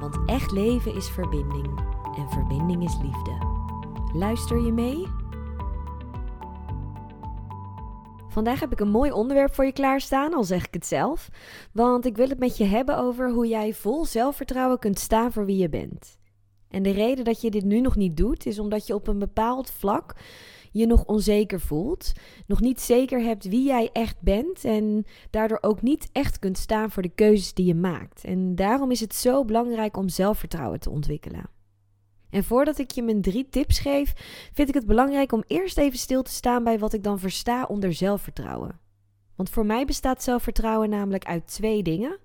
Want echt leven is verbinding en verbinding is liefde. Luister je mee? Vandaag heb ik een mooi onderwerp voor je klaarstaan, al zeg ik het zelf. Want ik wil het met je hebben over hoe jij vol zelfvertrouwen kunt staan voor wie je bent. En de reden dat je dit nu nog niet doet, is omdat je op een bepaald vlak je nog onzeker voelt, nog niet zeker hebt wie jij echt bent en daardoor ook niet echt kunt staan voor de keuzes die je maakt. En daarom is het zo belangrijk om zelfvertrouwen te ontwikkelen. En voordat ik je mijn drie tips geef, vind ik het belangrijk om eerst even stil te staan bij wat ik dan versta onder zelfvertrouwen. Want voor mij bestaat zelfvertrouwen namelijk uit twee dingen: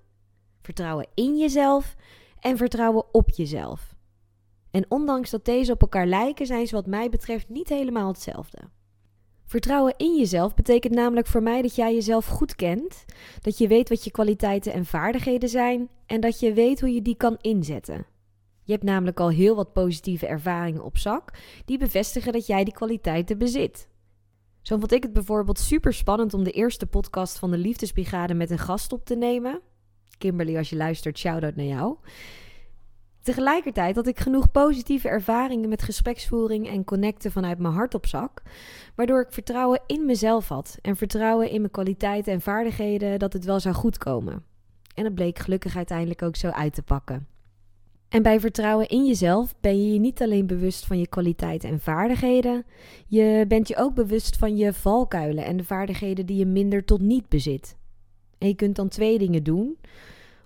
vertrouwen in jezelf en vertrouwen op jezelf. En ondanks dat deze op elkaar lijken, zijn ze wat mij betreft niet helemaal hetzelfde. Vertrouwen in jezelf betekent namelijk voor mij dat jij jezelf goed kent, dat je weet wat je kwaliteiten en vaardigheden zijn en dat je weet hoe je die kan inzetten. Je hebt namelijk al heel wat positieve ervaringen op zak die bevestigen dat jij die kwaliteiten bezit. Zo vond ik het bijvoorbeeld super spannend om de eerste podcast van de Liefdesbrigade met een gast op te nemen. Kimberly, als je luistert, shout-out naar jou. Tegelijkertijd had ik genoeg positieve ervaringen met gespreksvoering en connecten vanuit mijn hart op zak, waardoor ik vertrouwen in mezelf had en vertrouwen in mijn kwaliteiten en vaardigheden dat het wel zou goedkomen. En het bleek gelukkig uiteindelijk ook zo uit te pakken. En bij vertrouwen in jezelf ben je je niet alleen bewust van je kwaliteiten en vaardigheden, je bent je ook bewust van je valkuilen en de vaardigheden die je minder tot niet bezit. En je kunt dan twee dingen doen.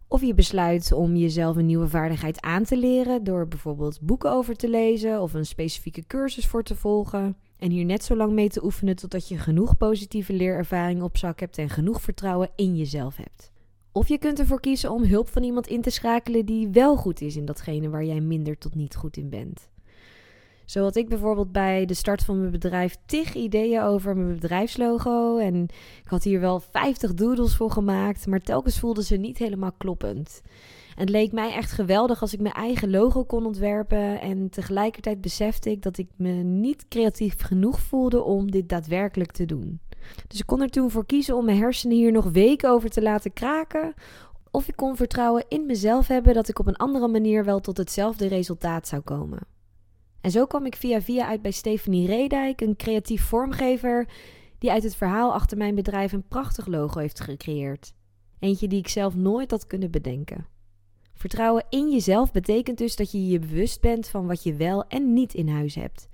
Of je besluit om jezelf een nieuwe vaardigheid aan te leren door bijvoorbeeld boeken over te lezen of een specifieke cursus voor te volgen. En hier net zo lang mee te oefenen totdat je genoeg positieve leerervaring op zak hebt en genoeg vertrouwen in jezelf hebt. Of je kunt ervoor kiezen om hulp van iemand in te schakelen die wel goed is in datgene waar jij minder tot niet goed in bent. Zo had ik bijvoorbeeld bij de start van mijn bedrijf tig ideeën over mijn bedrijfslogo. En ik had hier wel 50 doodles voor gemaakt, maar telkens voelden ze niet helemaal kloppend. En het leek mij echt geweldig als ik mijn eigen logo kon ontwerpen. En tegelijkertijd besefte ik dat ik me niet creatief genoeg voelde om dit daadwerkelijk te doen. Dus ik kon er toen voor kiezen om mijn hersenen hier nog weken over te laten kraken. Of ik kon vertrouwen in mezelf hebben dat ik op een andere manier wel tot hetzelfde resultaat zou komen. En zo kwam ik via via uit bij Stephanie Redijk, een creatief vormgever die uit het verhaal achter mijn bedrijf een prachtig logo heeft gecreëerd. Eentje die ik zelf nooit had kunnen bedenken. Vertrouwen in jezelf betekent dus dat je je bewust bent van wat je wel en niet in huis hebt.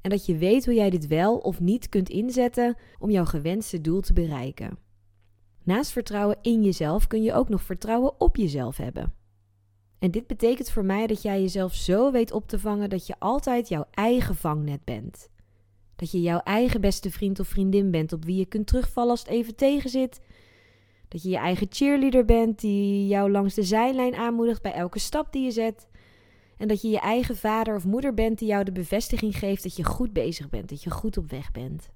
En dat je weet hoe jij dit wel of niet kunt inzetten om jouw gewenste doel te bereiken. Naast vertrouwen in jezelf kun je ook nog vertrouwen op jezelf hebben. En dit betekent voor mij dat jij jezelf zo weet op te vangen dat je altijd jouw eigen vangnet bent. Dat je jouw eigen beste vriend of vriendin bent op wie je kunt terugvallen als het even tegenzit. Dat je je eigen cheerleader bent die jou langs de zijlijn aanmoedigt bij elke stap die je zet. En dat je je eigen vader of moeder bent die jou de bevestiging geeft dat je goed bezig bent, dat je goed op weg bent.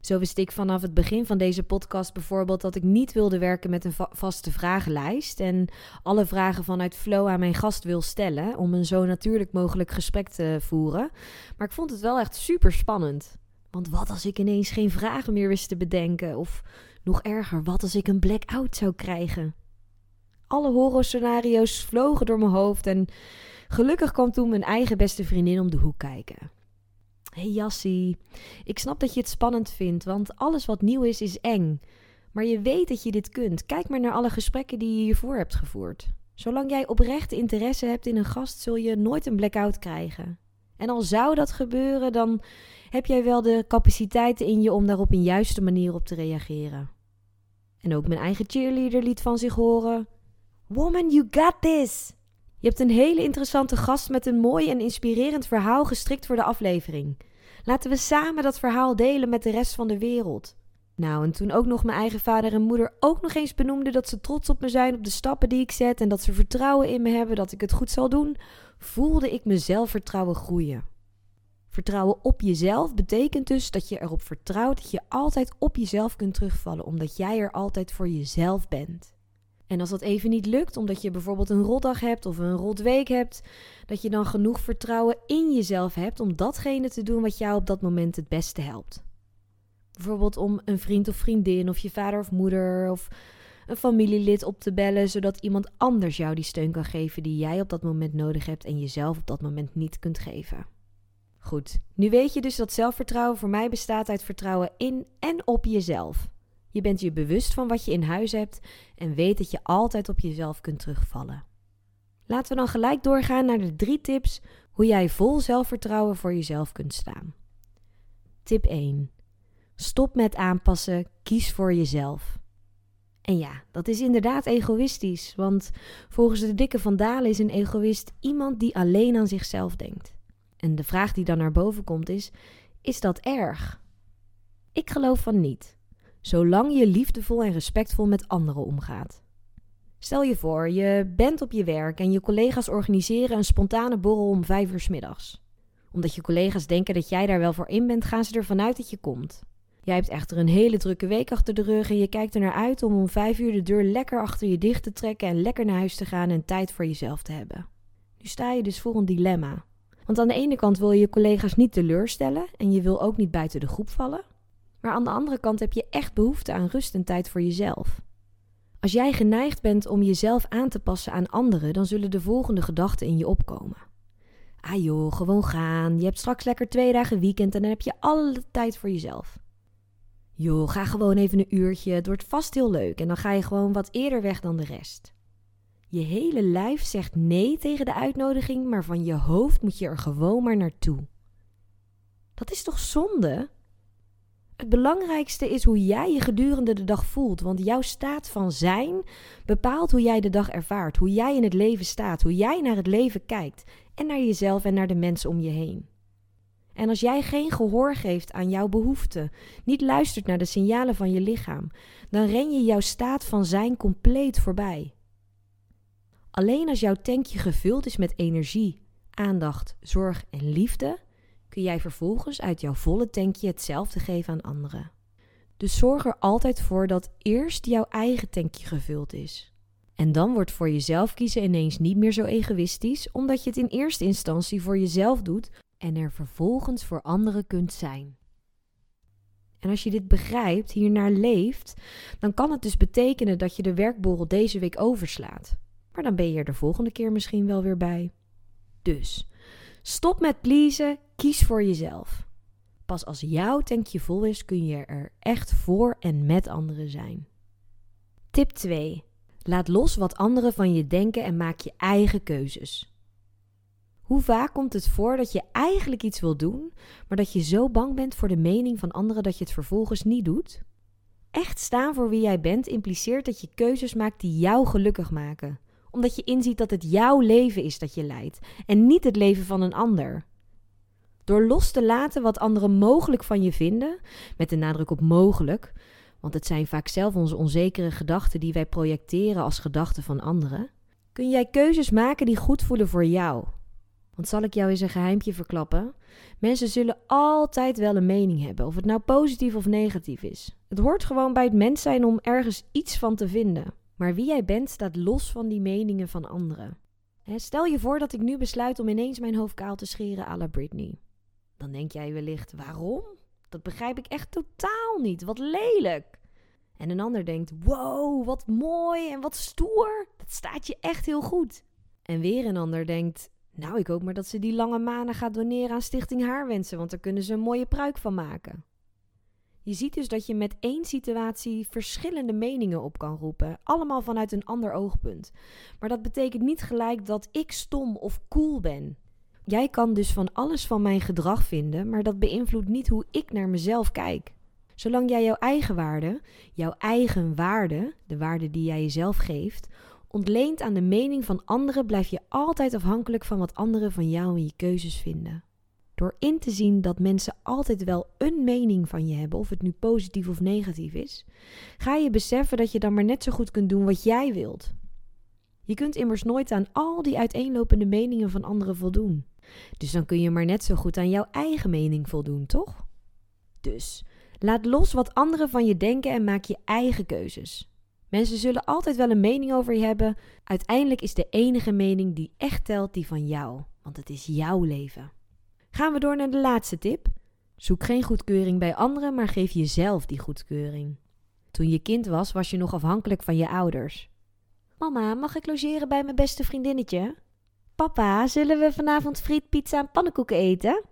Zo wist ik vanaf het begin van deze podcast bijvoorbeeld dat ik niet wilde werken met een vaste vragenlijst en alle vragen vanuit flow aan mijn gast wil stellen om een zo natuurlijk mogelijk gesprek te voeren. Maar ik vond het wel echt super spannend. Want wat als ik ineens geen vragen meer wist te bedenken? Of nog erger, wat als ik een blackout zou krijgen? Alle horrorscenario's vlogen door mijn hoofd en gelukkig kwam toen mijn eigen beste vriendin om de hoek kijken hey Jassie, ik snap dat je het spannend vindt, want alles wat nieuw is, is eng. Maar je weet dat je dit kunt. Kijk maar naar alle gesprekken die je hiervoor hebt gevoerd. Zolang jij oprechte interesse hebt in een gast, zul je nooit een blackout krijgen. En al zou dat gebeuren, dan heb jij wel de capaciteiten in je om daar op een juiste manier op te reageren. En ook mijn eigen cheerleader liet van zich horen: Woman, you got this! Je hebt een hele interessante gast met een mooi en inspirerend verhaal gestrikt voor de aflevering. Laten we samen dat verhaal delen met de rest van de wereld. Nou, en toen ook nog mijn eigen vader en moeder ook nog eens benoemden dat ze trots op me zijn op de stappen die ik zet en dat ze vertrouwen in me hebben dat ik het goed zal doen, voelde ik mijn zelfvertrouwen groeien. Vertrouwen op jezelf betekent dus dat je erop vertrouwt dat je altijd op jezelf kunt terugvallen, omdat jij er altijd voor jezelf bent. En als dat even niet lukt, omdat je bijvoorbeeld een rotdag hebt of een rotweek hebt, dat je dan genoeg vertrouwen in jezelf hebt om datgene te doen wat jou op dat moment het beste helpt. Bijvoorbeeld om een vriend of vriendin of je vader of moeder of een familielid op te bellen, zodat iemand anders jou die steun kan geven die jij op dat moment nodig hebt en jezelf op dat moment niet kunt geven. Goed, nu weet je dus dat zelfvertrouwen voor mij bestaat uit vertrouwen in en op jezelf. Je bent je bewust van wat je in huis hebt en weet dat je altijd op jezelf kunt terugvallen. Laten we dan gelijk doorgaan naar de drie tips hoe jij vol zelfvertrouwen voor jezelf kunt staan. Tip 1. Stop met aanpassen, kies voor jezelf. En ja, dat is inderdaad egoïstisch, want volgens de dikke van Dalen is een egoïst iemand die alleen aan zichzelf denkt. En de vraag die dan naar boven komt is: is dat erg? Ik geloof van niet, zolang je liefdevol en respectvol met anderen omgaat. Stel je voor, je bent op je werk en je collega's organiseren een spontane borrel om vijf uur middags. Omdat je collega's denken dat jij daar wel voor in bent, gaan ze ervan uit dat je komt. Jij hebt echter een hele drukke week achter de rug en je kijkt er naar uit om om vijf uur de deur lekker achter je dicht te trekken en lekker naar huis te gaan en tijd voor jezelf te hebben. Nu sta je dus voor een dilemma. Want aan de ene kant wil je je collega's niet teleurstellen en je wil ook niet buiten de groep vallen. Maar aan de andere kant heb je echt behoefte aan rust en tijd voor jezelf. Als jij geneigd bent om jezelf aan te passen aan anderen, dan zullen de volgende gedachten in je opkomen. Ah joh, gewoon gaan. Je hebt straks lekker twee dagen weekend en dan heb je alle tijd voor jezelf. Joh, ga gewoon even een uurtje. Het wordt vast heel leuk en dan ga je gewoon wat eerder weg dan de rest. Je hele lijf zegt nee tegen de uitnodiging, maar van je hoofd moet je er gewoon maar naartoe. Dat is toch zonde? Het belangrijkste is hoe jij je gedurende de dag voelt, want jouw staat van zijn bepaalt hoe jij de dag ervaart, hoe jij in het leven staat, hoe jij naar het leven kijkt en naar jezelf en naar de mensen om je heen. En als jij geen gehoor geeft aan jouw behoeften, niet luistert naar de signalen van je lichaam, dan ren je jouw staat van zijn compleet voorbij. Alleen als jouw tankje gevuld is met energie, aandacht, zorg en liefde, kun jij vervolgens uit jouw volle tankje hetzelfde geven aan anderen. Dus zorg er altijd voor dat eerst jouw eigen tankje gevuld is. En dan wordt voor jezelf kiezen ineens niet meer zo egoïstisch, omdat je het in eerste instantie voor jezelf doet en er vervolgens voor anderen kunt zijn. En als je dit begrijpt, hiernaar leeft, dan kan het dus betekenen dat je de werkborrel deze week overslaat. Maar dan ben je er de volgende keer misschien wel weer bij. Dus stop met pleasen, kies voor jezelf. Pas als jouw tankje vol is, kun je er echt voor en met anderen zijn. Tip 2. Laat los wat anderen van je denken en maak je eigen keuzes. Hoe vaak komt het voor dat je eigenlijk iets wil doen, maar dat je zo bang bent voor de mening van anderen dat je het vervolgens niet doet? Echt staan voor wie jij bent impliceert dat je keuzes maakt die jou gelukkig maken omdat je inziet dat het jouw leven is dat je leidt en niet het leven van een ander. Door los te laten wat anderen mogelijk van je vinden, met de nadruk op mogelijk, want het zijn vaak zelf onze onzekere gedachten die wij projecteren als gedachten van anderen, kun jij keuzes maken die goed voelen voor jou. Want zal ik jou eens een geheimpje verklappen? Mensen zullen altijd wel een mening hebben, of het nou positief of negatief is. Het hoort gewoon bij het mens zijn om ergens iets van te vinden. Maar wie jij bent staat los van die meningen van anderen. stel je voor dat ik nu besluit om ineens mijn hoofd kaal te scheren à la Britney. Dan denk jij wellicht, waarom? Dat begrijp ik echt totaal niet. Wat lelijk. En een ander denkt, wow, wat mooi en wat stoer. Dat staat je echt heel goed. En weer een ander denkt, nou, ik hoop maar dat ze die lange manen gaat doneren aan Stichting Haarwensen, want daar kunnen ze een mooie pruik van maken. Je ziet dus dat je met één situatie verschillende meningen op kan roepen, allemaal vanuit een ander oogpunt. Maar dat betekent niet gelijk dat ik stom of cool ben. Jij kan dus van alles van mijn gedrag vinden, maar dat beïnvloedt niet hoe ik naar mezelf kijk. Zolang jij jouw eigen waarde, jouw eigen waarde, de waarde die jij jezelf geeft, ontleent aan de mening van anderen, blijf je altijd afhankelijk van wat anderen van jou en je keuzes vinden. Door in te zien dat mensen altijd wel een mening van je hebben, of het nu positief of negatief is, ga je beseffen dat je dan maar net zo goed kunt doen wat jij wilt. Je kunt immers nooit aan al die uiteenlopende meningen van anderen voldoen. Dus dan kun je maar net zo goed aan jouw eigen mening voldoen, toch? Dus laat los wat anderen van je denken en maak je eigen keuzes. Mensen zullen altijd wel een mening over je hebben. Uiteindelijk is de enige mening die echt telt die van jou, want het is jouw leven. Gaan we door naar de laatste tip. Zoek geen goedkeuring bij anderen, maar geef jezelf die goedkeuring. Toen je kind was, was je nog afhankelijk van je ouders. Mama, mag ik logeren bij mijn beste vriendinnetje? Papa, zullen we vanavond friet, pizza en pannenkoeken eten?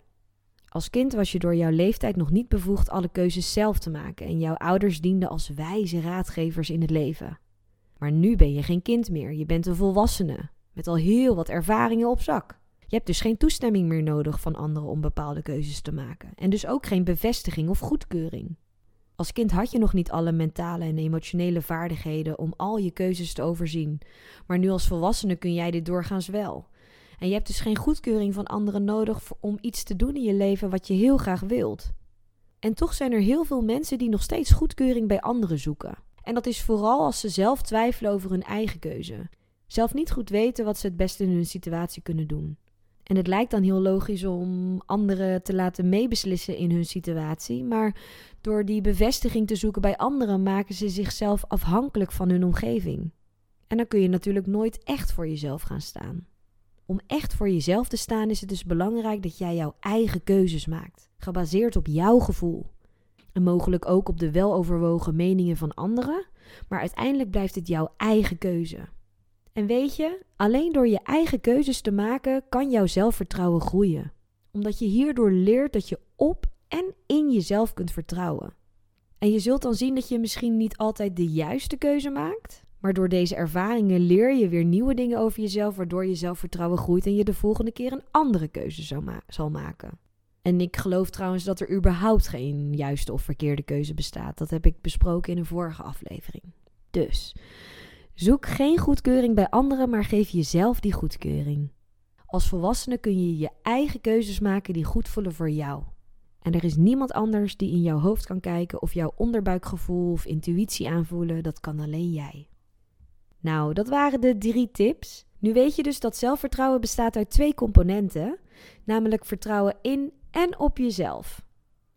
Als kind was je door jouw leeftijd nog niet bevoegd alle keuzes zelf te maken en jouw ouders dienden als wijze raadgevers in het leven. Maar nu ben je geen kind meer, je bent een volwassene, met al heel wat ervaringen op zak. Je hebt dus geen toestemming meer nodig van anderen om bepaalde keuzes te maken en dus ook geen bevestiging of goedkeuring. Als kind had je nog niet alle mentale en emotionele vaardigheden om al je keuzes te overzien, maar nu als volwassene kun jij dit doorgaans wel. En je hebt dus geen goedkeuring van anderen nodig om iets te doen in je leven wat je heel graag wilt. En toch zijn er heel veel mensen die nog steeds goedkeuring bij anderen zoeken. En dat is vooral als ze zelf twijfelen over hun eigen keuze. Zelf niet goed weten wat ze het beste in hun situatie kunnen doen. En het lijkt dan heel logisch om anderen te laten meebeslissen in hun situatie, maar door die bevestiging te zoeken bij anderen maken ze zichzelf afhankelijk van hun omgeving. En dan kun je natuurlijk nooit echt voor jezelf gaan staan. Om echt voor jezelf te staan is het dus belangrijk dat jij jouw eigen keuzes maakt, gebaseerd op jouw gevoel. En mogelijk ook op de weloverwogen meningen van anderen, maar uiteindelijk blijft het jouw eigen keuze. En weet je, alleen door je eigen keuzes te maken kan jouw zelfvertrouwen groeien. Omdat je hierdoor leert dat je op en in jezelf kunt vertrouwen. En je zult dan zien dat je misschien niet altijd de juiste keuze maakt, maar door deze ervaringen leer je weer nieuwe dingen over jezelf, waardoor je zelfvertrouwen groeit en je de volgende keer een andere keuze zal maken. En ik geloof trouwens dat er überhaupt geen juiste of verkeerde keuze bestaat. Dat heb ik besproken in een vorige aflevering. Dus zoek geen goedkeuring bij anderen, maar geef jezelf die goedkeuring. Als volwassene kun je je eigen keuzes maken die goed voelen voor jou. En er is niemand anders die in jouw hoofd kan kijken of jouw onderbuikgevoel of intuïtie aanvoelen. Dat kan alleen jij. Nou, dat waren de drie tips. Nu weet je dus dat zelfvertrouwen bestaat uit twee componenten, namelijk vertrouwen in en op jezelf.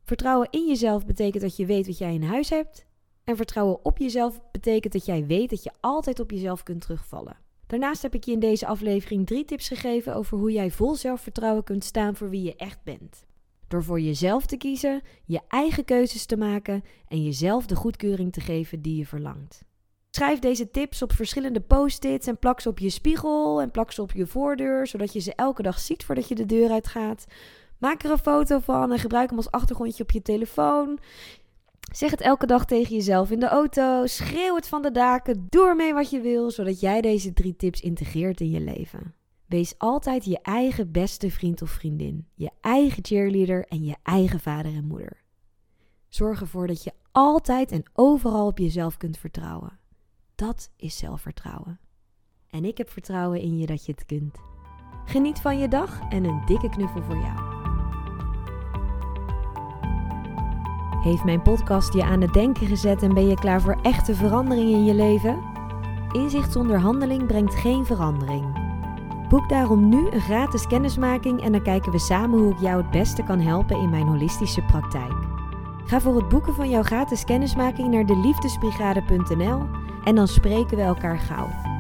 Vertrouwen in jezelf betekent dat je weet wat jij in huis hebt. En vertrouwen op jezelf betekent dat jij weet dat je altijd op jezelf kunt terugvallen. Daarnaast heb ik je in deze aflevering drie tips gegeven over hoe jij vol zelfvertrouwen kunt staan voor wie je echt bent. Door voor jezelf te kiezen, je eigen keuzes te maken en jezelf de goedkeuring te geven die je verlangt. Schrijf deze tips op verschillende post-its en plak ze op je spiegel en plak ze op je voordeur, zodat je ze elke dag ziet voordat je de deur uitgaat. Maak er een foto van en gebruik hem als achtergrondje op je telefoon. Zeg het elke dag tegen jezelf in de auto. Schreeuw het van de daken. Doe ermee wat je wil, zodat jij deze drie tips integreert in je leven. Wees altijd je eigen beste vriend of vriendin, je eigen cheerleader en je eigen vader en moeder. Zorg ervoor dat je altijd en overal op jezelf kunt vertrouwen. Dat is zelfvertrouwen. En ik heb vertrouwen in je dat je het kunt. Geniet van je dag en een dikke knuffel voor jou. Heeft mijn podcast je aan het denken gezet en ben je klaar voor echte verandering in je leven? Inzicht zonder handeling brengt geen verandering. Boek daarom nu een gratis kennismaking en dan kijken we samen hoe ik jou het beste kan helpen in mijn holistische praktijk. Ga voor het boeken van jouw gratis kennismaking naar deliefdesbrigade.nl en dan spreken we elkaar gauw.